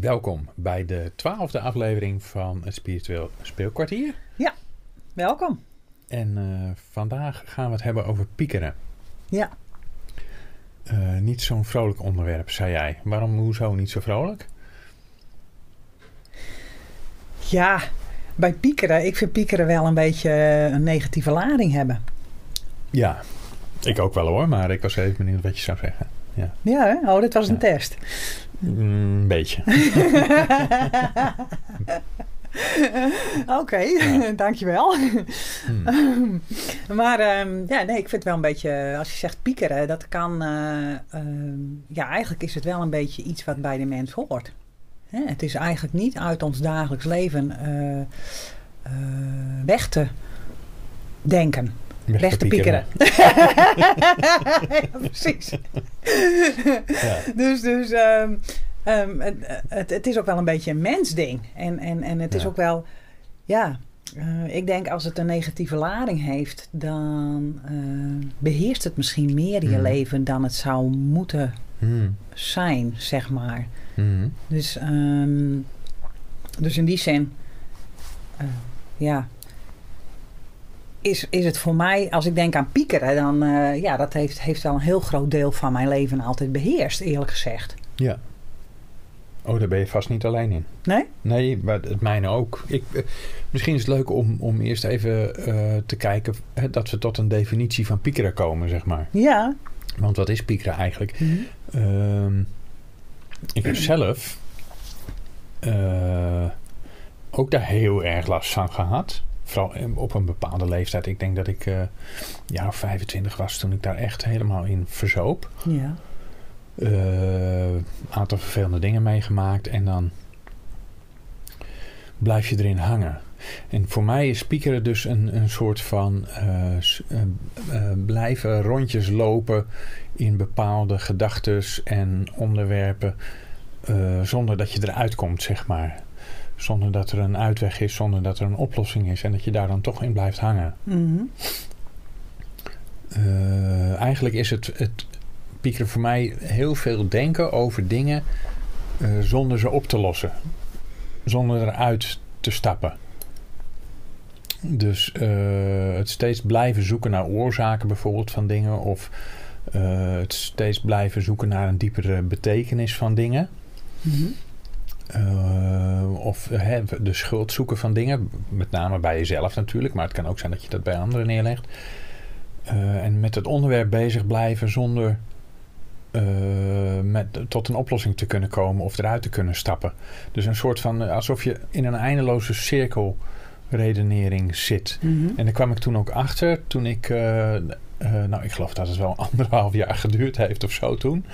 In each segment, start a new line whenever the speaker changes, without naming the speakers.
Welkom bij de twaalfde aflevering van het Spiritueel Speelkwartier.
Ja, welkom.
En uh, vandaag gaan we het hebben over piekeren.
Ja.
Uh, niet zo'n vrolijk onderwerp, zei jij. Waarom, hoezo niet zo vrolijk?
Ja, bij piekeren, ik vind piekeren wel een beetje een negatieve lading hebben.
Ja, ik ook wel hoor, maar ik was even benieuwd wat je zou zeggen. Ja,
ja hè? oh, dit was een
Ja.
test.
Een beetje.
Oké, dankjewel.
Hmm.
maar ehm, ja, nee, ik vind het wel een beetje, als je zegt piekeren, dat kan, eh, ehm, ja, eigenlijk is het wel een beetje iets wat bij de mens hoort. Hè, het is eigenlijk niet uit ons dagelijks leven eh, eh, weg te denken. Weg te piekeren. ja, precies.
Ja.
Dus, dus ehm, ehm, het, het, het is ook wel een beetje een mensding. En, en, en het is
Ja.
ook wel, ja, eh, ik denk als het een negatieve lading heeft, dan eh, beheerst het misschien meer je
Mhm.
leven dan het zou moeten
Hmm.
zijn, zeg maar.
Hmm.
Dus, ehm, dus in die zin, eh, ja, is, is het voor mij, als ik denk aan piekeren, dan eh, ja, dat heeft, heeft wel een heel groot deel van mijn leven altijd beheerst, eerlijk gezegd.
Ja. Oh, daar ben je vast niet alleen in.
Nee?
Nee, maar het mijne ook. Ik, eh, misschien is het leuk om, om eerst even eh, te kijken hè, dat we tot een definitie van piekeren komen, zeg maar.
Ja.
Want wat is piekeren eigenlijk?
Mhm.
Ehm, ik heb zelf ook daar heel erg last van gehad. Vooral in- op een bepaalde leeftijd. Ik denk dat ik eh jaar of 25 was toen ik daar echt helemaal in verzoop.
Ja.
Een aantal vervelende dingen meegemaakt en dan blijf je erin hangen. En voor mij is piekeren dus een, een soort van eh, eh, eh, blijven rondjes lopen in bepaalde gedachtes en onderwerpen eh, zonder dat je eruit komt, zeg maar. Zonder dat er een uitweg is, zonder dat er een oplossing is en dat je daar dan toch in blijft hangen.
Mhm.
Eh, eigenlijk is het, het piekeren voor mij heel veel denken over dingen eh, zonder ze op te lossen. Zonder eruit te stappen. Dus eh, het steeds blijven zoeken naar oorzaken bijvoorbeeld van dingen. Of het steeds blijven zoeken naar een diepere betekenis van dingen.
Mhm.
Eh, of de schuld zoeken van dingen. Met name bij jezelf natuurlijk. Maar het kan ook zijn dat je dat bij anderen neerlegt. Eh, en met het onderwerp bezig blijven zonder eh, met, tot een oplossing te kunnen komen of eruit te kunnen stappen. Dus een soort van eh, alsof je in een eindeloze cirkelredenering zit.
Mhm.
En daar kwam ik toen ook achter toen ik, nou ik geloof dat het wel anderhalf jaar geduurd heeft of zo toen.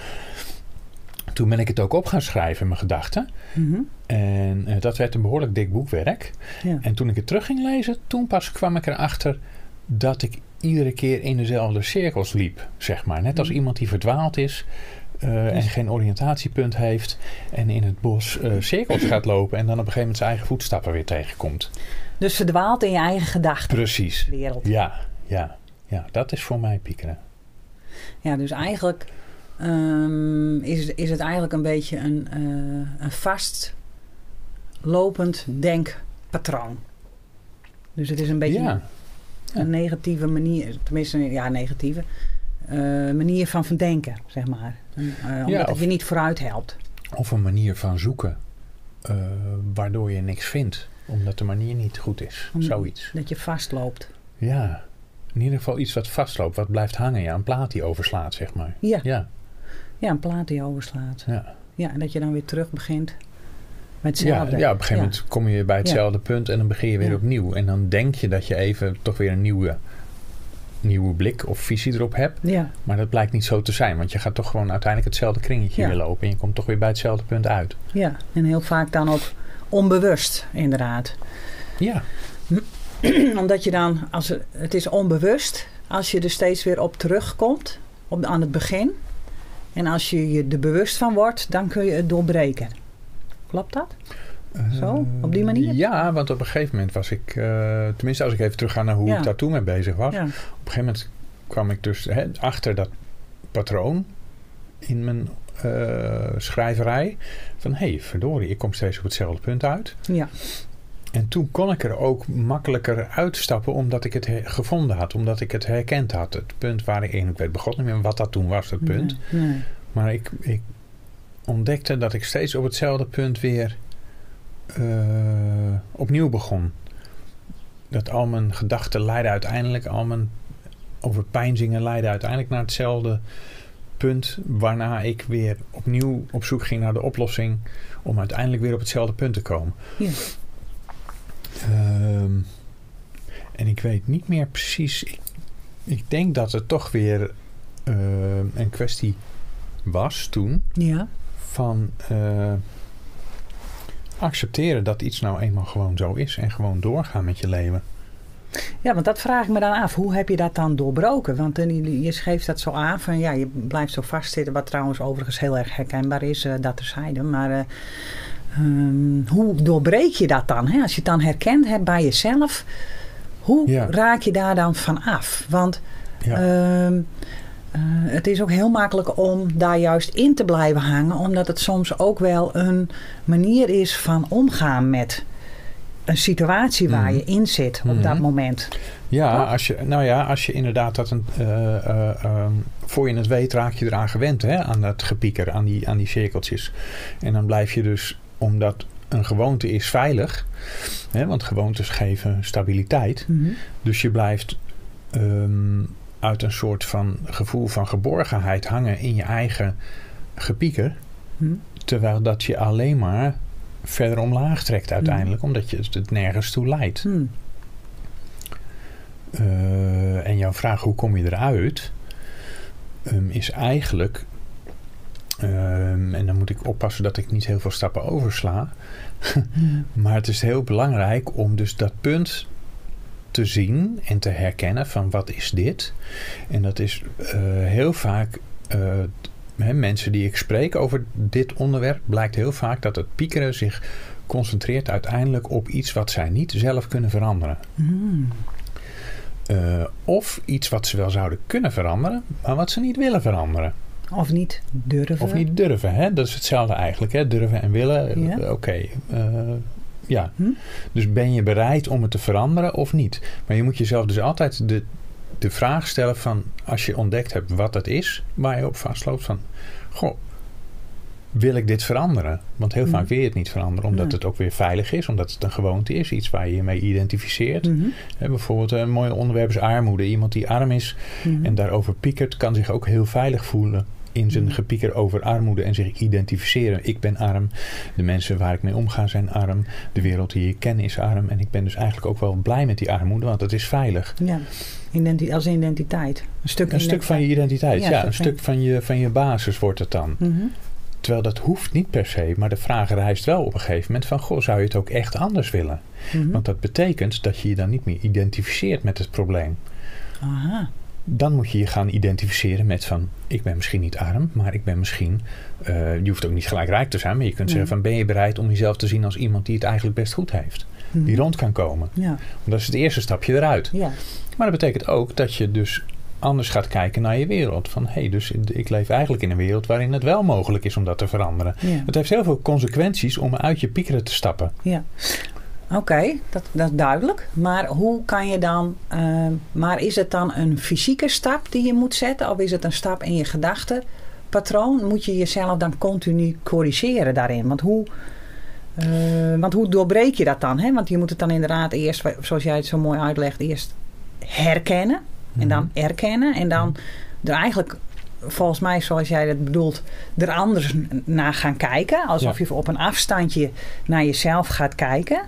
Toen ben ik het ook op gaan schrijven in mijn gedachten.
Mhm.
En eh, dat werd een behoorlijk dik boekwerk.
Ja.
En toen ik het terug ging lezen, toen pas kwam ik erachter dat ik iedere keer in dezelfde cirkels liep, zeg maar. Net als
Mhm.
iemand die verdwaald is eh, en
Dus-
geen oriëntatiepunt heeft en in het bos eh, cirkels gaat lopen en dan op een gegeven moment zijn eigen voetstappen weer tegenkomt.
Dus verdwaald in je eigen gedachtenwereld.
Precies. Ja, ja, ja, dat is voor mij piekeren.
Ja, dus eigenlijk ehm, is, is het eigenlijk een beetje een, eh, een vast lopend denkpatroon. Dus het is een beetje
Ja,
een negatieve manier, tenminste, ja, negatieve eh, manier van verdenken, zeg maar. Eh, omdat
Ja,
het je niet vooruit helpt.
of een manier van zoeken waardoor je niks vindt, omdat de manier niet goed is.
Om-
Zoiets.
Dat je vastloopt.
Ja, in ieder geval iets wat vastloopt, wat blijft hangen. Ja, een plaat die overslaat, zeg maar.
Ja,
Ja,
ja een plaat die overslaat.
ja.
Ja, en dat je dan weer terug begint met
Ja,
hetzelfde.
ja, op een gegeven moment kom je bij hetzelfde punt en dan begin je weer
Ja.
opnieuw. En dan denk je dat je even toch weer een nieuwe, nieuwe blik of visie erop hebt.
Ja,
Maar dat blijkt niet zo te zijn, want je gaat toch gewoon uiteindelijk hetzelfde kringetje
Ja.
weer lopen. En je komt toch weer bij hetzelfde punt uit.
ja, en heel vaak dan ook onbewust, inderdaad.
Ja,
Omdat je dan, als het, het is onbewust, als je er steeds weer op terugkomt, op, aan het begin. En als je je er bewust van wordt, dan kun je het doorbreken. Klopt dat? Zo, op die manier?
Ja, want op een gegeven moment was ik, eh, tenminste als ik even terug ga naar hoe
Ja.
ik daar toen mee bezig was.
Ja.
Op een gegeven moment kwam ik dus hè, achter dat patroon in mijn eh, schrijverij. Van hé, hey, verdorie, ik kom steeds op hetzelfde punt uit.
Ja.
En toen kon ik er ook makkelijker uitstappen omdat ik het he- gevonden had. Omdat ik het herkend had. Het punt waar ik in, ik weet begot niet meer wat dat toen was, dat punt.
Nee, nee.
Maar ik, ik ontdekte dat ik steeds op hetzelfde punt weer eh, opnieuw begon. Dat al mijn gedachten leidden uiteindelijk, al mijn overpeinzingen leidden uiteindelijk naar hetzelfde punt. Waarna ik weer opnieuw op zoek ging naar de oplossing om uiteindelijk weer op hetzelfde punt te komen.
Ja.
Ehm, en ik weet niet meer precies. Ik, ik denk dat het toch weer eh, een kwestie was toen
Ja.
van eh, accepteren dat iets nou eenmaal gewoon zo is en gewoon doorgaan met je leven.
Ja, want dat vraag ik me dan af. Hoe heb je dat dan doorbroken? Want eh, je geeft dat zo aan van ja, je blijft zo vastzitten. Wat trouwens overigens heel erg herkenbaar is, eh, dat terzijde. Maar eh, ehm, hoe doorbreek je dat dan? Hè? Als je het dan herkend hebt bij jezelf, hoe
Ja.
raak je daar dan van af? Want
Ja,
Ehm, eh, het is ook heel makkelijk om daar juist in te blijven hangen, omdat het soms ook wel een manier is van omgaan met een situatie waar
Mhm.
je in zit op dat moment.
ja,
toch?
als je, nou ja, als je inderdaad dat een, eh, eh, ehm, voor je het weet raak je eraan gewend, hè, aan dat gepieker, aan die, aan die cirkeltjes. En dan blijf je dus, omdat een gewoonte is veilig, hè, want gewoontes geven stabiliteit.
Mhm.
Dus je blijft ehm, uit een soort van gevoel van geborgenheid hangen in je eigen gepieker.
Mhm.
Terwijl dat je alleen maar verder omlaag trekt uiteindelijk. Omdat je het nergens toe leidt. Eh, en jouw vraag hoe kom je eruit? ehm, is eigenlijk... ehm, en dan moet ik oppassen dat ik niet heel veel stappen oversla. Maar het is heel belangrijk om dus dat punt te zien en te herkennen van wat is dit? En dat is eh, heel vaak, eh, hè, mensen die ik spreek over dit onderwerp, blijkt heel vaak dat het piekeren zich concentreert uiteindelijk op iets wat zij niet zelf kunnen veranderen.
Hmm.
Eh, of iets wat ze wel zouden kunnen veranderen, maar wat ze niet willen veranderen.
Of niet durven.
Of niet durven. Hè? Dat is hetzelfde eigenlijk. Hè? Durven en willen.
Ja.
eh, Oké. eh, ja.
Hm?
Dus ben je bereid om het te veranderen of niet? Maar je moet jezelf dus altijd de, de vraag stellen van... als je ontdekt hebt wat het is waar je op vastloopt van... Goh, wil ik dit veranderen? Want heel
Hm.
vaak wil je het niet veranderen. Omdat het ook weer veilig is. Omdat het een gewoonte is. Iets waar je je mee identificeert. Hè, bijvoorbeeld een mooi onderwerp is armoede. Iemand die arm is en daarover piekert, kan zich ook heel veilig voelen in zijn
Mhm.
gepieker over armoede en zich identificeren. Ik ben arm, de mensen waar ik mee omga zijn arm, de wereld die ik ken is arm en ik ben dus eigenlijk ook wel blij met die armoede, want het is veilig.
Ja, Identi- als identiteit. Een stuk,
Een stuk van je identiteit,
Ja,
ja,
een stuk
van je, van je basis wordt het dan.
Mhm.
Terwijl dat hoeft niet per se, maar de vraag rijst wel op een gegeven moment van, goh, zou je het ook echt anders willen?
Mhm.
Want dat betekent dat je je dan niet meer identificeert met het probleem.
Aha.
Dan moet je je gaan identificeren met van... ik ben misschien niet arm, maar ik ben misschien... eh, je hoeft ook niet gelijk rijk te zijn... maar je kunt zeggen van... ben je bereid om jezelf te zien als iemand die het eigenlijk best goed heeft?
Mhm.
Die rond kan komen.
Ja,
Want dat is het eerste stapje eruit.
ja.
Maar dat betekent ook dat je dus anders gaat kijken naar je wereld. Van hé, hey, dus ik leef eigenlijk in een wereld... waarin het wel mogelijk is om dat te veranderen.
ja.
Het heeft heel veel consequenties om uit je piekeren te stappen.
Ja. Oké, dat, dat is duidelijk. Maar hoe kan je dan. ehm, maar is het dan een fysieke stap die je moet zetten? Of is het een stap in je gedachtenpatroon? Moet je jezelf dan continu corrigeren daarin? Want hoe. eh, want hoe doorbreek je dat dan? Hè? Want je moet het dan inderdaad eerst, zoals jij het zo mooi uitlegt, eerst herkennen. En dan erkennen. En dan er eigenlijk, volgens mij zoals jij dat bedoelt, er anders naar gaan kijken. Alsof
Ja.
je op een afstandje naar jezelf gaat kijken.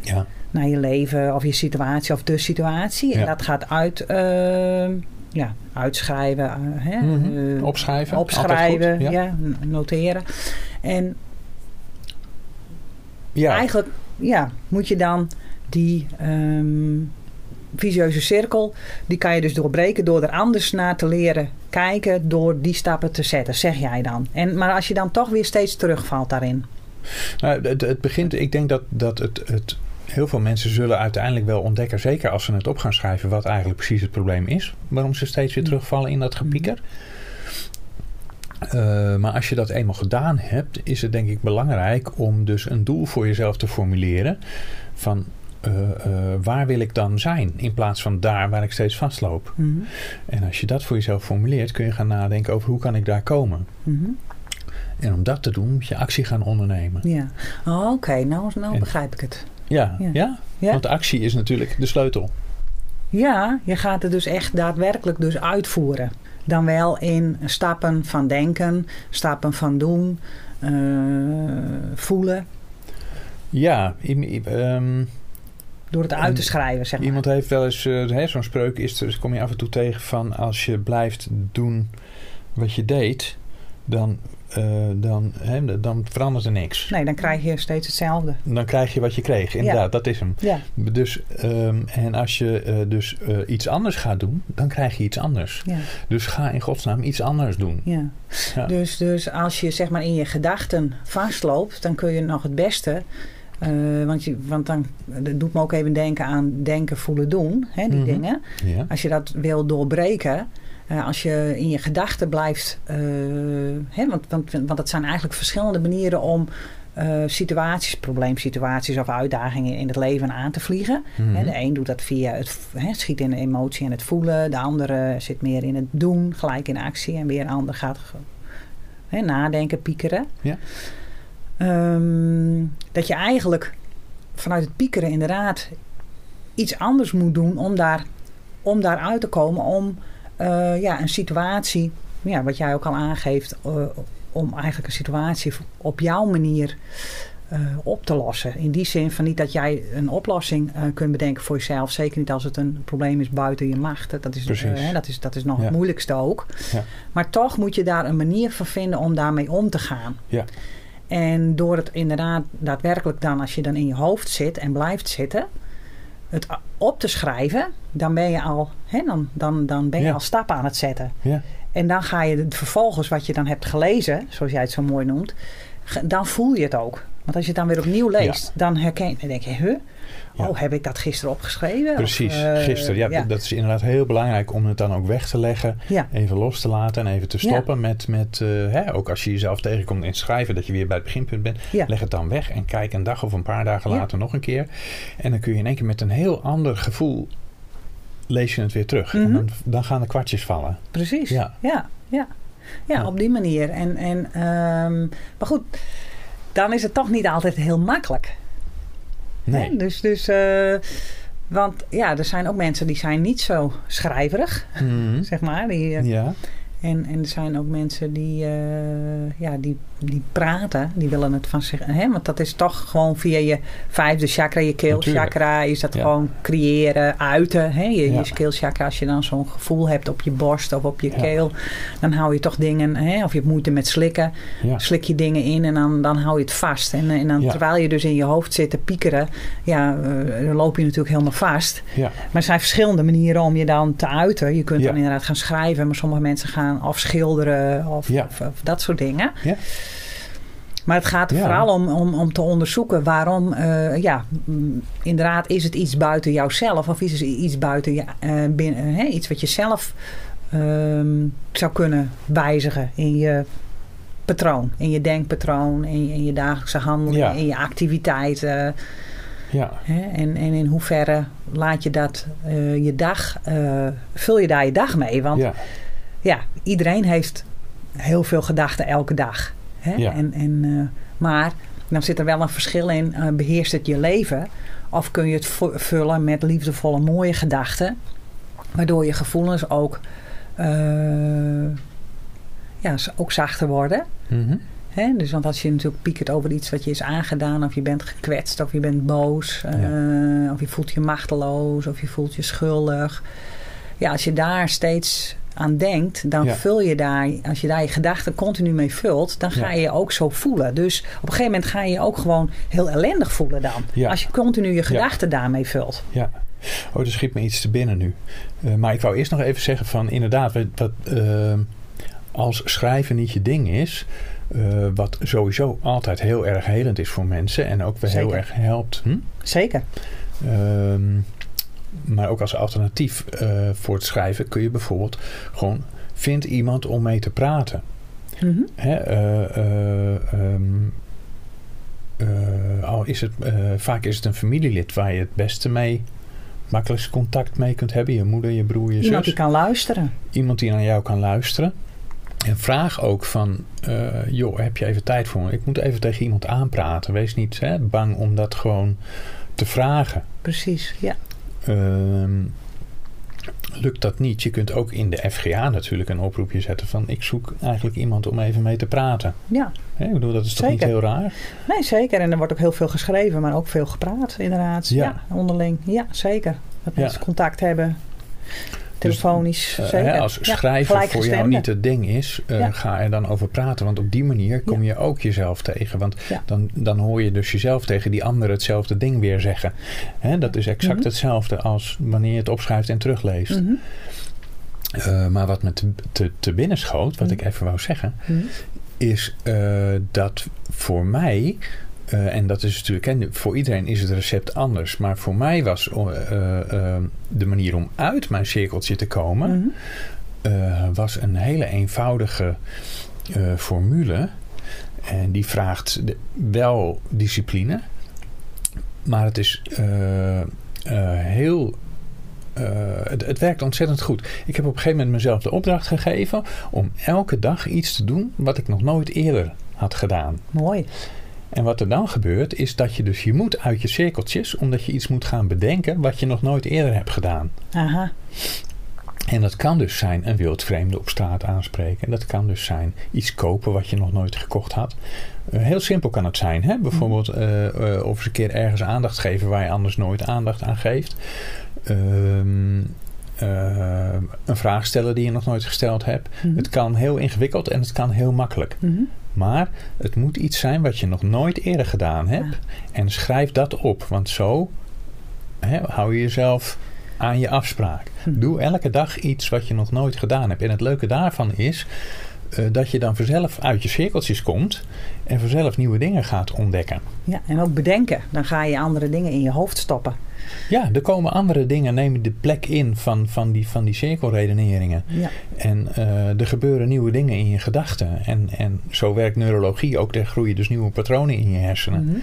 Ja,
Naar je leven of je situatie of de situatie. En
Ja.
dat gaat uit, eh, ja, uitschrijven. eh, hè?
Mhm.
eh,
opschrijven.
opschrijven,
goed,
ja. noteren. En
Ja.
eigenlijk ja, moet je dan die ehm, visieuze cirkel, die kan je dus doorbreken door er anders naar te leren kijken, door die stappen te zetten, zeg jij dan. En, maar als je dan toch weer steeds terugvalt daarin.
Nou, het, het begint, ik denk dat, dat het, het, heel veel mensen zullen uiteindelijk wel ontdekken, zeker als ze het op gaan schrijven, wat eigenlijk precies het probleem is. Waarom ze steeds weer
Mm.
terugvallen in dat gepieker. Eh, maar als je dat eenmaal gedaan hebt, is het denk ik belangrijk om dus een doel voor jezelf te formuleren. Van eh, eh, waar wil ik dan zijn? In plaats van daar waar ik steeds vastloop.
Mhm.
En als je dat voor jezelf formuleert, kun je gaan nadenken over hoe kan ik daar komen.
Mhm.
En om dat te doen, moet je actie gaan ondernemen.
Ja. Oh, Oké, nou, nou
En-
begrijp ik het.
Ja,
Ja.
ja.
Ja.
want actie is natuurlijk de sleutel.
Ja, je gaat het dus echt daadwerkelijk dus uitvoeren. Dan wel in stappen van denken, stappen van doen, eh, voelen.
Ja, ehm,
Door het uit te schrijven, zeg maar.
iemand heeft wel eens, eh, hè, zo'n spreuk is, er, kom je af en toe tegen van als je blijft doen wat je deed, dan, eh, dan, dan verandert er niks.
Nee, dan krijg je steeds hetzelfde.
Dan krijg je wat je kreeg. Inderdaad, dat is hem.
Ja,
Dus, ehm, en als je eh, dus eh, iets anders gaat doen, dan krijg je iets anders.
ja,
Dus ga in godsnaam iets anders doen.
ja.
Ja.
Dus, dus als je zeg maar in je gedachten vastloopt, dan kun je nog het beste. want, je, want dan dat doet me ook even denken aan denken, voelen, doen. Hè, die
Mhm.
dingen.
Ja.
Als je dat wil doorbreken, eh, als je in je gedachten blijft. eh, hè, want, want, want het zijn eigenlijk verschillende manieren om eh, situaties, probleemsituaties of uitdagingen in het leven aan te vliegen.
Mhm.
De een doet dat via het hè, schiet in de emotie en het voelen. De andere zit meer in het doen, gelijk in actie. En weer een ander gaat nadenken, piekeren.
Ja.
Ehm, dat je eigenlijk vanuit het piekeren inderdaad iets anders moet doen om daar, om daar uit te komen. Om eh, ja, een situatie, ja, wat jij ook al aangeeft, eh, om eigenlijk een situatie op jouw manier eh, op te lossen. In die zin van niet dat jij een oplossing kunt bedenken voor jezelf. Zeker niet als het een probleem is buiten je macht. Dat is, eh, hè, dat is, dat is nog
Ja.
het moeilijkste ook.
Ja.
Maar toch moet je daar een manier van vinden om daarmee om te gaan.
Ja.
En door het inderdaad daadwerkelijk dan, als je dan in je hoofd zit en blijft zitten, het op te schrijven, dan ben je al, hè, dan, dan, dan ben je
Ja.
al stappen aan het zetten.
Ja.
En dan ga je vervolgens wat je dan hebt gelezen, zoals jij het zo mooi noemt, dan voel je het ook. Want als je het dan weer opnieuw leest, dan herken je, dan denk je, huh?
Ja.
Oh, heb ik dat gisteren opgeschreven? Of,
Precies,
eh,
gisteren. Ja,
ja.
Dat is inderdaad heel belangrijk om het dan ook weg te leggen.
Ja.
Even los te laten en even te stoppen met, met eh, hè, ook als je jezelf tegenkomt in het schrijven, dat je weer bij het beginpunt bent. Leg het dan weg en kijk een dag of een paar dagen later nog een keer. En dan kun je in één keer met een heel ander gevoel lees je het weer terug. En
Mhm.
dan, dan gaan de kwartjes vallen.
Precies.
Ja.
Ja, ja. ja.
Ja.
op die manier. En, en, ehm, maar goed, dan is het toch niet altijd heel makkelijk.
Nee.
Hè? Dus, dus eh, want ja, er zijn ook mensen die zijn niet zo schrijverig,
Mhm.
zeg maar. Die, eh,
Ja,
en, en er zijn ook mensen die, eh, ja, die, die praten, die willen het van zich. Hè? Want dat is toch gewoon via je vijfde chakra, je keelchakra, is dat
Ja.
gewoon creëren, uiten. Hè? Je,
Ja.
je keelchakra, als je dan zo'n gevoel hebt op je borst of op je
Ja.
keel, dan hou je toch dingen, hè? of je hebt moeite met slikken, slik je dingen in en dan, dan hou je het vast. En, en dan, terwijl je dus in je hoofd zit te piekeren, ja, eh, dan loop je natuurlijk helemaal vast.
ja.
Maar er zijn verschillende manieren om je dan te uiten. Je kunt dan inderdaad gaan schrijven, maar sommige mensen gaan of schilderen of,
Ja.
of, of dat soort dingen.
Ja.
Maar het gaat er vooral om, om, om te onderzoeken waarom, eh, ja, mm, inderdaad, is het iets buiten jouzelf of is het iets buiten je, eh, binnen, hè, iets wat je zelf ehm, zou kunnen wijzigen in je patroon, in je denkpatroon, in je, in je dagelijkse handeling,
Ja.
in je activiteiten.
ja.
Hè? En, en in hoeverre laat je dat eh, je dag, eh, vul je daar je dag mee? Want ja.
Ja.
iedereen heeft heel veel gedachten elke dag. Hè?
Ja.
En, en, eh, maar dan zit er wel een verschil in, eh, beheerst het je leven? Of kun je het vullen met liefdevolle, mooie gedachten, waardoor je gevoelens ook, eh, ja, ook zachter worden?
Mhm.
Hè? Dus want als je natuurlijk piekert over iets wat je is aangedaan, of je bent gekwetst, of je bent boos, of je voelt je machteloos, of je voelt je schuldig. Ja, als je daar steeds aan denkt, dan
Ja.
vul je daar, als je daar je gedachten continu mee vult, dan ga je je ook zo voelen. Dus op een gegeven moment ga je je ook gewoon heel ellendig voelen dan.
Ja.
Als je continu je gedachten daarmee vult.
Ja. Oh, er schiet me iets te binnen nu. Eh, maar ik wou eerst nog even zeggen van inderdaad, wat, ehm, als schrijven niet je ding is, eh, wat sowieso altijd heel erg helend is voor mensen en ook weer heel erg helpt. Hm?
Zeker.
Ehm, maar ook als alternatief eh, voor het schrijven kun je bijvoorbeeld gewoon vind iemand om mee te praten.
Mhm.
Hè, eh, eh, ehm, eh, al is het, vaak is het een familielid waar je het beste mee, makkelijkst contact mee kunt hebben. Je moeder, je broer, je
Iemand
zus.
die kan luisteren.
Iemand die naar jou kan luisteren. En vraag ook van, joh, heb je even tijd voor me? Ik moet even tegen iemand aanpraten. Wees niet hè, bang om dat gewoon te vragen.
Precies, ja.
Ehm, lukt dat niet, je kunt ook in de FGA natuurlijk een oproepje zetten van ik zoek eigenlijk iemand om even mee te praten.
Ja,
Hè, ik bedoel, dat is toch niet heel raar?
nee, zeker. En er wordt ook heel veel geschreven, maar ook veel gepraat, inderdaad.
Ja.
Ja, onderling. Ja, zeker. Dat
Ja.
mensen contact hebben. Telefonisch,
Eh,
zeker.
hè, als
Ja,
schrijven voor jou niet het ding is, eh,
Ja.
ga er dan over praten. Want op die manier kom je ook jezelf tegen. Want dan, dan hoor je dus jezelf tegen die andere hetzelfde ding weer zeggen. Hè, dat is exact
Mhm.
hetzelfde als wanneer je het opschrijft en terugleest.
Mhm,
Eh, maar wat me te, te, te binnen schoot, wat
Mhm.
ik even wou zeggen, is eh, dat voor mij, eh, en dat is natuurlijk, hè, voor iedereen is het recept anders, maar voor mij was eh, eh, eh, de manier om uit mijn cirkeltje te komen,
Mhm.
was een hele eenvoudige formule. En die vraagt de- wel discipline, maar het is heel. het, het werkt ontzettend goed. Ik heb op een gegeven moment mezelf de opdracht gegeven om elke dag iets te doen wat ik nog nooit eerder had gedaan.
Mooi.
En wat er dan gebeurt, is dat je dus je moet uit je cirkeltjes, omdat je iets moet gaan bedenken wat je nog nooit eerder hebt gedaan.
Aha.
En dat kan dus zijn een wildvreemde op straat aanspreken. Dat kan dus zijn iets kopen wat je nog nooit gekocht had. Eh, heel simpel kan het zijn. Hè? Bijvoorbeeld eh, eh, of eens een keer ergens aandacht geven waar je anders nooit aandacht aan geeft. Ehm, eh, een vraag stellen die je nog nooit gesteld hebt.
Mhm.
Het kan heel ingewikkeld en het kan heel makkelijk.
Mhm.
Maar het moet iets zijn wat je nog nooit eerder gedaan hebt.
Ja.
En schrijf dat op. Want zo hè, hou je jezelf aan je afspraak.
Hm.
Doe elke dag iets wat je nog nooit gedaan hebt. En het leuke daarvan is eh, dat je dan vanzelf uit je cirkeltjes komt. En vanzelf nieuwe dingen gaat ontdekken.
Ja, en ook bedenken. Dan ga je andere dingen in je hoofd stoppen.
Ja, er komen andere dingen, nemen de plek in van, van, die, van die cirkelredeneringen.
Ja.
En eh, er gebeuren nieuwe dingen in je gedachten. En, en zo werkt neurologie ook. Er groeien dus nieuwe patronen in je hersenen.
Mhm.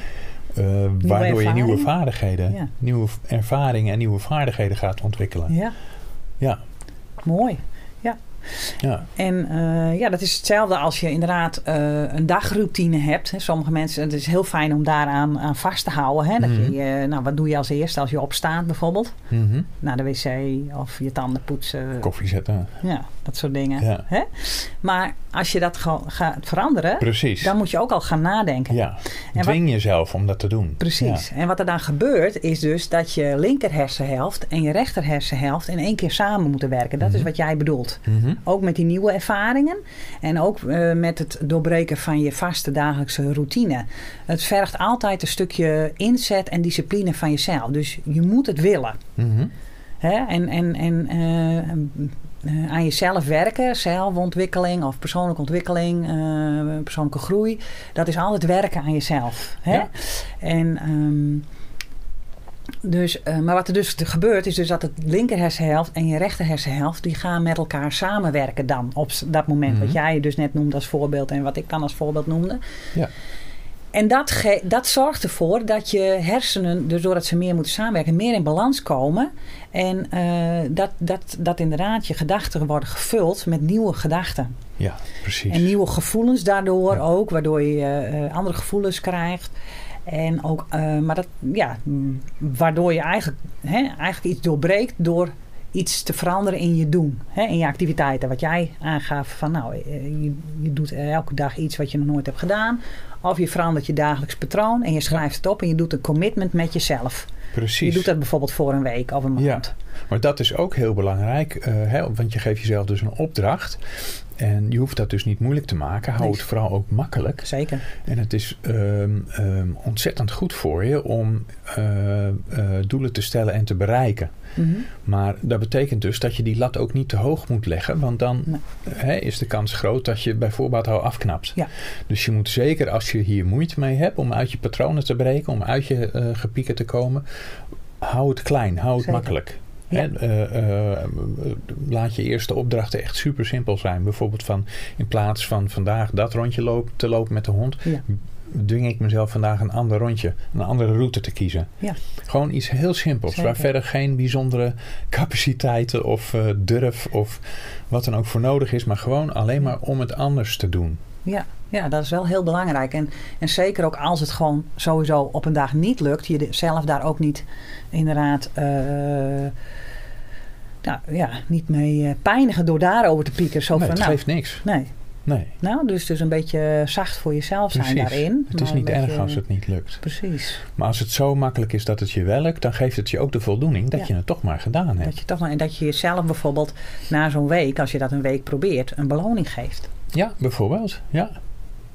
Eh, waardoor je nieuwe vaardigheden,
Ja.
nieuwe ervaringen en nieuwe vaardigheden gaat ontwikkelen.
ja,
Ja,
mooi.
Ja.
En eh, ja, dat is hetzelfde als je inderdaad eh, een dagroutine hebt. Hè. Sommige mensen, het is heel fijn om daaraan aan vast te houden. Hè. Dat
Mhm.
je, eh, nou, wat doe je als eerste als je opstaat bijvoorbeeld?
Mhm.
Naar de wc of je tanden poetsen.
Koffie zetten.
Ja, dat soort dingen.
Ja.
Hè? Maar als je dat gaat veranderen,
Precies.
dan moet je ook al gaan nadenken.
Ja,
En
dwing jezelf om dat te doen.
Precies. En wat er dan gebeurt, is dus dat je linker hersenhelft en je rechter hersenhelft in één keer samen moeten werken. Dat is
Mhm.
wat jij bedoelt.
Ja.
Ook met die nieuwe ervaringen en ook eh, met het doorbreken van je vaste dagelijkse routine. Het vergt altijd een stukje inzet en discipline van jezelf. Dus je moet het willen.
Mhm.
Hè? En, en, en eh, eh, aan jezelf werken, zelfontwikkeling of persoonlijke ontwikkeling, persoonlijke groei. Dat is altijd werken aan jezelf. Hè?
Ja.
En, ehm, dus, eh, maar wat er dus gebeurt, is dus dat het linker hersenhelft en je rechter hersenhelft, die gaan met elkaar samenwerken dan op dat moment.
Mhm.
Wat jij dus net noemde als voorbeeld en wat ik dan als voorbeeld noemde.
Ja.
En dat, dat zorgt ervoor dat je hersenen, dus doordat ze meer moeten samenwerken, meer in balans komen. En eh, dat, dat, dat inderdaad je gedachten worden gevuld met nieuwe gedachten.
ja, precies.
En nieuwe gevoelens daardoor
Ja.
ook, waardoor je eh, andere gevoelens krijgt. En ook, eh, maar dat, ja, waardoor je eigenlijk, hè, eigenlijk iets doorbreekt door iets te veranderen in je doen. Hè, in je activiteiten. Wat jij aangaf van nou, eh, je, je doet elke dag iets wat je nog nooit hebt gedaan. Of je verandert je dagelijks patroon en je schrijft het op en je doet een commitment met jezelf.
precies.
Je doet dat bijvoorbeeld voor een week of een maand.
Ja. Maar dat is ook heel belangrijk, eh, hè, want je geeft jezelf dus een opdracht. En je hoeft dat dus niet moeilijk te maken. Hou het vooral ook makkelijk.
Zeker.
En het is ehm, ehm, ontzettend goed voor je om eh, eh, doelen te stellen en te bereiken.
Mhm.
Maar dat betekent dus dat je die lat ook niet te hoog moet leggen. Want dan
Nee.
hè, is de kans groot dat je bij voorbaat al afknapt.
Ja.
Dus je moet zeker als je hier moeite mee hebt om uit je patronen te breken, om uit je eh gepieken te komen, hou het klein, hou het
Zeker.
makkelijk.
Ja. Ja.
Hè, eh, eh, laat je eerste opdrachten echt super simpel zijn. Bijvoorbeeld van in plaats van vandaag dat rondje loop, te lopen met de hond,
Ja.
dwing ik mezelf vandaag een ander rondje, een andere route te kiezen.
Ja.
Gewoon iets heel simpels, waar verder geen bijzondere capaciteiten of eh, durf of wat dan ook voor nodig is, maar gewoon alleen maar om het anders te doen.
Ja, ja, dat is wel heel belangrijk. En, en zeker ook als het gewoon sowieso op een dag niet lukt, je zelf daar ook niet inderdaad eh, nou, ja, niet mee eh, pijnigen door daarover te pieken. Zo
nee,
van,
het
nou,
geeft niks.
nee.
Nee,
Nou, dus, dus een beetje zacht voor jezelf zijn
precies.
daarin.
Het is niet erg als het niet lukt.
Precies.
Maar als het zo makkelijk is dat het je wel lukt, dan geeft het je ook de voldoening dat
Ja.
je het toch maar gedaan hebt.
Dat je, toch, maar- en dat je jezelf bijvoorbeeld na zo'n week, als je dat een week probeert, een beloning geeft.
Ja, bijvoorbeeld. Ja,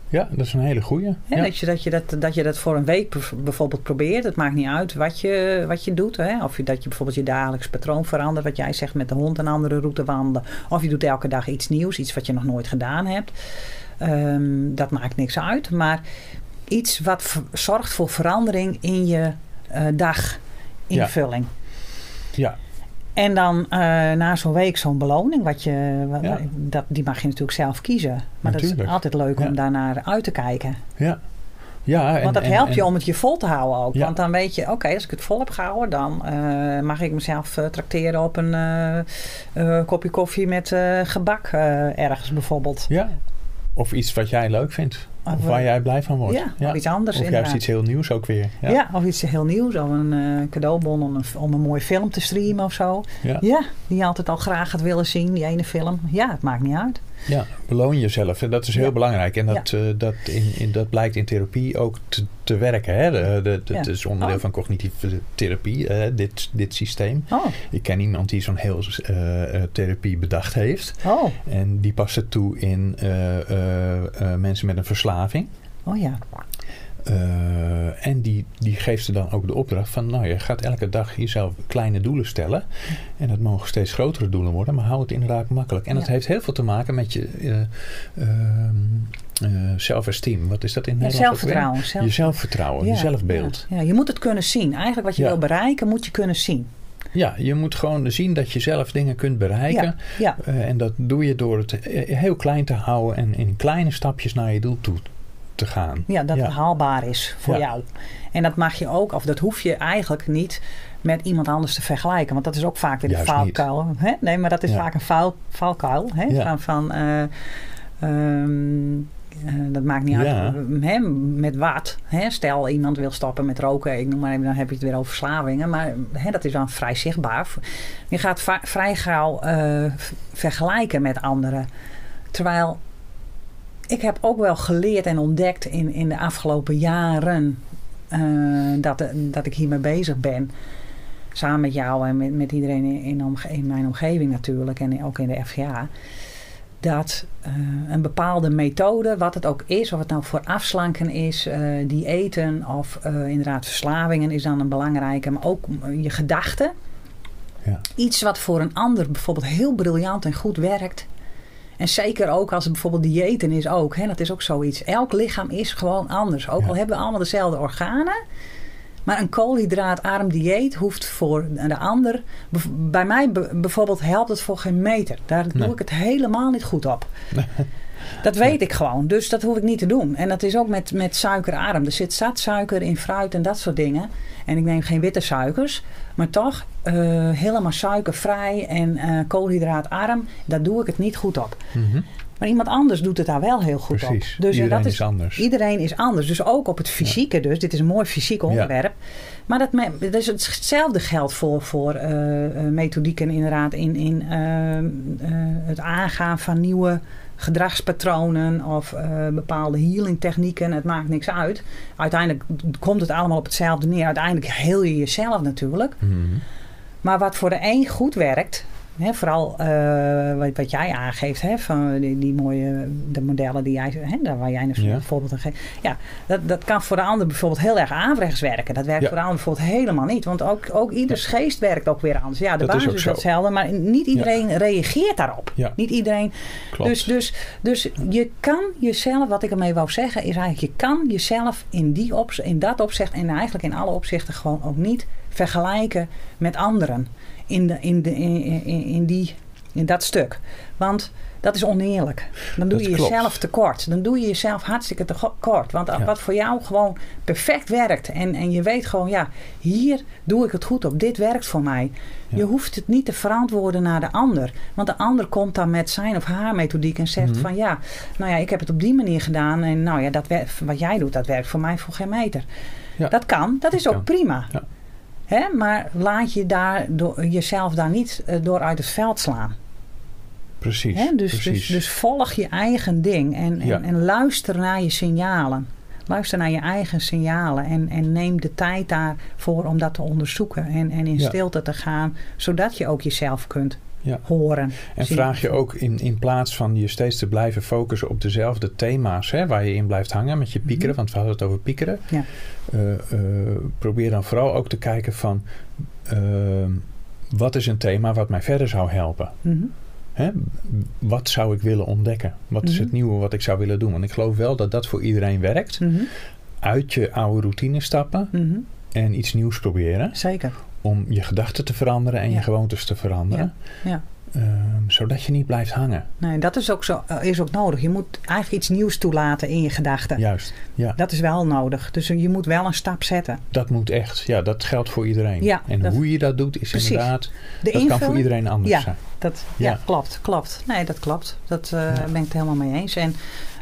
ja dat is een hele goeie. Ja.
dat, je, dat, je dat, dat je dat voor een week bijvoorbeeld probeert. Het maakt niet uit wat je, wat je doet. Hè? Of je, dat je bijvoorbeeld je dagelijks patroon verandert. Wat jij zegt met de hond een andere route wandelen. Of je doet elke dag iets nieuws. Iets wat je nog nooit gedaan hebt. Ehm, dat maakt niks uit. Maar iets wat zorgt voor verandering in je eh daginvulling.
Ja,
En dan eh, na zo'n week zo'n beloning. Wat je, wat-
Ja.
dat, die mag je natuurlijk zelf kiezen. Maar dat is altijd leuk
Ja.
om daarnaar uit te kijken.
ja. ja en,
Want dat
en-
helpt je om het je vol te houden ook.
Ja.
Want dan weet je, oké, als ik het vol heb gehouden, dan eh, mag ik mezelf eh, trakteren op een kopje koffie met gebak ergens bijvoorbeeld.
Ja, of iets wat jij leuk vindt. Of, waar jij blij van wordt.
Ja, of iets anders
Of juist
inderdaad.
iets heel nieuws ook weer.
Ja.
Ja,
of iets heel nieuws, of een eh, cadeaubon om een, om een mooie film te streamen of zo.
Ja.
Ja, die je altijd al graag had willen zien, die ene film. Ja, het maakt niet uit.
Ja, beloon jezelf. En dat is heel
Ja.
belangrijk. En dat, eh, dat, in, in, dat blijkt in therapie ook te, te werken. Hè? De, de, de-
Ja.
Het is onderdeel
Oh.
van cognitieve therapie, eh, dit, dit systeem.
Oh,
Ik ken iemand die zo'n heel eh, therapie bedacht heeft.
oh,
En die past het toe in mensen met een verslaving.
oh ja.
Eh, en die, die geeft ze dan ook de opdracht van... nou, je gaat elke dag jezelf kleine doelen stellen. En dat mogen steeds grotere doelen worden. Maar hou het inderdaad makkelijk. En dat
Ja.
heeft heel veel te maken met je eh, eh, zelfesteem. Wat is dat in het
Ja, zelfvertrouwen. Zelf,
Je zelfvertrouwen, je zelfbeeld.
Ja, ja, je moet het kunnen zien. Eigenlijk wat je
Ja.
wil bereiken, moet je kunnen zien.
Ja. je moet gewoon zien dat je zelf dingen kunt bereiken.
Ja,
en dat doe je door het heel klein te houden... en in kleine stapjes naar je doel toe te gaan.
Ja, dat
Ja.
het haalbaar is voor
Ja.
jou. En dat mag je ook, of dat hoef je eigenlijk niet met iemand anders te vergelijken. Want dat is ook vaak weer een. Hè? Nee, maar dat is
Ja.
vaak een val, valkuil. Hè? Van, van eh, ehm, eh, dat maakt niet
Ja.
uit hè, met wat. Hè? Stel, iemand wil stoppen met roken. Ik noem maar even, dan heb je het weer over verslavingen. Maar hè, dat is dan vrij zichtbaar. Je gaat vrij gauw eh, vergelijken met anderen. Terwijl ik heb ook wel geleerd en ontdekt in, in de afgelopen jaren eh, dat, dat ik hiermee bezig ben. Samen met jou en met, met iedereen in, in, omge- in mijn omgeving natuurlijk en ook in de FGA. Dat eh, een bepaalde methode, wat het ook is, of het nou voor afslanken is, eh diëten of inderdaad verslavingen is dan een belangrijke, maar ook je gedachten.
Ja.
Iets wat voor een ander bijvoorbeeld heel briljant en goed werkt, en zeker ook als het bijvoorbeeld diëten is ook. Hè, dat is ook zoiets. Elk lichaam is gewoon anders. Ook
Ja.
al hebben we allemaal dezelfde organen. Maar een koolhydraatarm dieet hoeft voor de ander... Bij mij be- bijvoorbeeld helpt het voor geen meter. Daar doe ik het helemaal niet goed op. Dat weet ik gewoon. Dus dat hoef ik niet te doen. En dat is ook met, met suikerarm. Er zit zat suiker in fruit en dat soort dingen. En ik neem geen witte suikers. Maar toch eh, helemaal suikervrij en eh koolhydraatarm. Daar doe ik het niet goed op.
Mhm.
Maar iemand anders doet het daar wel heel goed
Precies.
op. Dus eh,
Iedereen
dat
is anders.
Iedereen is anders. Dus ook op het fysieke dus. Dit is een mooi fysiek onderwerp. Maar dat, dus hetzelfde geldt voor, voor eh, eh, methodieken inderdaad in, in eh, eh, het aangaan van nieuwe gedragspatronen of bepaalde healing technieken. Het maakt niks uit. Uiteindelijk komt het allemaal op hetzelfde neer. Uiteindelijk heel je jezelf natuurlijk.
Mhm.
Maar wat voor de een goed werkt, vooral eh, wat, wat jij aangeeft, hè, van die, die mooie de modellen die jij, hè, daar waar jij een
Ja.
voorbeeld aan geeft. Ja, dat, dat kan voor de ander bijvoorbeeld heel erg averechts werken. Dat werkt
Ja.
voor de ander bijvoorbeeld helemaal niet. Want ook, ook ieders geest werkt ook weer anders. Ja, de
Dat
basis is, hetzelfde, maar niet iedereen reageert daarop. Niet iedereen.
Klopt.
Dus, dus, dus je kan jezelf, wat ik ermee wou zeggen, is eigenlijk je kan jezelf in, die op, in dat opzicht en eigenlijk in alle opzichten gewoon ook niet vergelijken met anderen in, de, in, de, in, in, in die, in dat stuk. Want dat is oneerlijk. Dan doe
Dat
je
klopt.
jezelf tekort. Dan doe je jezelf hartstikke tekort. Want
Ja.
wat voor jou gewoon perfect werkt. En, en je weet gewoon, ja, hier doe ik het goed op. Dit werkt voor mij.
Ja.
Je hoeft het niet te verantwoorden naar de ander. Want de ander komt dan met zijn of haar methodiek en zegt
Mhm.
van ja, nou ja, ik heb het op die manier gedaan. En nou ja, dat wat jij doet, dat werkt voor mij voor geen meter.
Ja.
Dat kan, dat is ook
kan.
prima. Hè? Maar laat je daar door, jezelf daar niet eh, door uit het veld slaan.
Precies.
Hè? Dus,
precies.
dus, dus volg je eigen ding en, en,
Ja.
en luister naar je signalen. Luister naar je eigen signalen en, en neem de tijd daarvoor om dat te onderzoeken en, en in
Ja.
stilte te gaan, zodat je ook jezelf kunt
Ja.
horen.
En
zien.
vraag je ook in, in plaats van je steeds te blijven focussen op dezelfde thema's hè, waar je in blijft hangen met je piekeren,
Mhm.
want we hadden het over piekeren.
Ja.
Eh, eh, probeer dan vooral ook te kijken van ehm, wat is een thema wat mij verder zou helpen.
Mhm.
Hè? Wat zou ik willen ontdekken? Wat is
Mhm.
het nieuwe wat ik zou willen doen? Want ik geloof wel dat dat voor iedereen werkt. Uit je oude routine stappen en iets nieuws proberen.
Zeker.
Om je gedachten te veranderen en
Ja.
je gewoontes te veranderen.
Ja.
Ehm, zodat je niet blijft hangen.
Nee, dat is ook, zo, eh, is ook nodig. Je moet eigenlijk iets nieuws toelaten in je gedachten.
Juist. Ja,
Dat is wel nodig. Dus je moet wel een stap zetten.
dat moet echt. Ja, dat geldt voor iedereen.
Ja,
en
dat-
hoe je dat doet is
Precies.
inderdaad...
De
dat kan voor iedereen anders
Ja.
zijn.
Dat, ja,
Ja.
klopt, klopt. Nee, dat klopt. Dat eh, ben ik het helemaal mee eens. En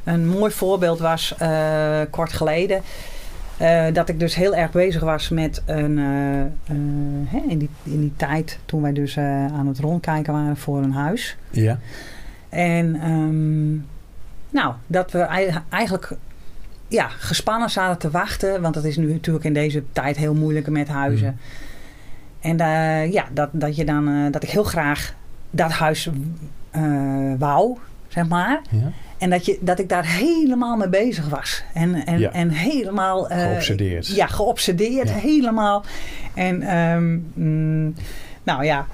een mooi voorbeeld was eh, kort geleden... eh, dat ik dus heel erg bezig was met een... eh, eh, hè, in, die, in die tijd toen wij dus aan het rondkijken waren voor een huis.
Ja,
En ehm, nou, dat we ei- eigenlijk ja, gespannen zaten te wachten. Want dat is nu natuurlijk in deze tijd heel moeilijk met huizen.
Mm.
En ja, dat, dat, je dan, dat ik heel graag dat huis wou, zeg maar.
ja.
En dat, je, dat ik daar helemaal mee bezig was. En, en,
Ja.
en helemaal... eh,
Geobsedeerd.
Ja, geobsedeerd.
Ja.
Helemaal. En ehm, mm, nou ja...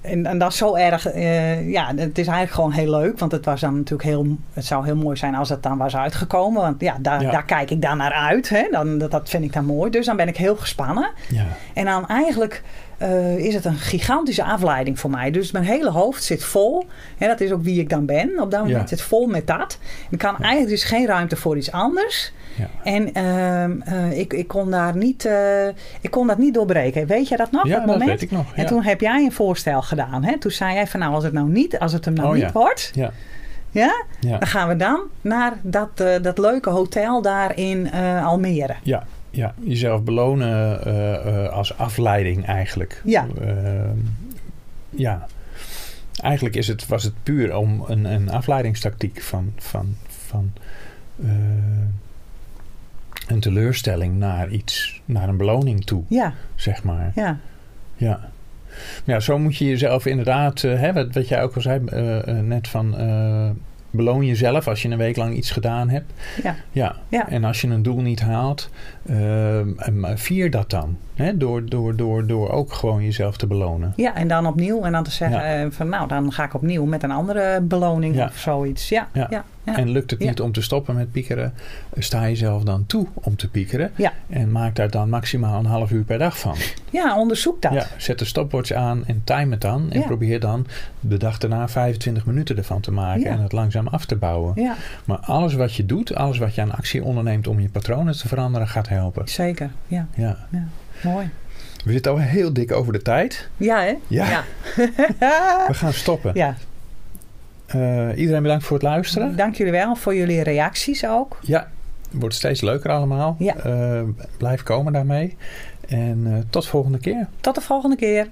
En, en dat is zo erg, eh, ja, het is eigenlijk gewoon heel leuk. Want het was dan natuurlijk heel, het zou heel mooi zijn als het dan was uitgekomen. Want ja, daar,
Ja.
daar kijk ik dan naar uit. Hè? Dan, dat, dat vind ik dan mooi. Dus dan ben ik heel gespannen.
ja.
En dan eigenlijk eh, is het een gigantische afleiding voor mij. Dus mijn hele hoofd zit vol. En dat is ook wie ik dan ben. Op dat moment
Ja.
zit vol met dat. Er kan eigenlijk dus geen ruimte voor iets anders.
Ja.
En ehm, eh, ik, ik, kon daar niet, eh, ik kon dat niet doorbreken. Weet je dat nog?
ja
dat moment?
weet ik nog.
En toen heb jij een voorstel gedaan. Hè? Toen zei jij van nou, als het nou niet, als het hem nou
Oh,
niet wordt,
Ja,
ja,
ja.
dan gaan we dan naar dat, dat leuke hotel daar in Almere.
Ja, ja, jezelf belonen eh, eh, als afleiding eigenlijk.
Ja.
Ehm, ja. Eigenlijk is het, was het puur om een, een afleidingstactiek van, van, van eh, een teleurstelling naar iets, naar een beloning toe,
Ja,
zeg maar.
ja,
Ja. Ja, zo moet je jezelf inderdaad, hè, wat, wat jij ook al zei net van beloon jezelf als je een week lang iets gedaan hebt.
ja,
Ja,
ja.
en als je een doel niet haalt, ehm, vier dat dan. Hè? Door, door, door, door ook gewoon jezelf te belonen.
Ja, en dan opnieuw. En dan te zeggen
Ja.
eh, van nou, dan ga ik opnieuw met een andere beloning of zoiets. Ja,
Ja.
Ja.
En lukt het
Ja.
niet om te stoppen met piekeren, sta jezelf dan toe om te piekeren.
Ja.
En maak daar dan maximaal een half uur per dag van.
Ja, onderzoek dat.
Ja, zet de stopwatch aan en time het dan. En probeer dan de dag daarna 25 minuten ervan te maken en het langzaam af te bouwen.
Ja,
Maar alles wat je doet, alles wat je aan actie onderneemt om je patronen te veranderen, gaat helpen.
zeker. Ja,
Ja.
mooi.
We zitten al heel dik over de tijd.
Ja, hè?
Ja.
Ja.
We gaan stoppen.
ja.
Eh, iedereen bedankt voor het luisteren.
Dank jullie wel voor jullie reacties ook.
Ja, wordt steeds leuker allemaal.
Ja.
Eh, blijf komen daarmee. En eh, tot volgende keer.
Tot de volgende keer.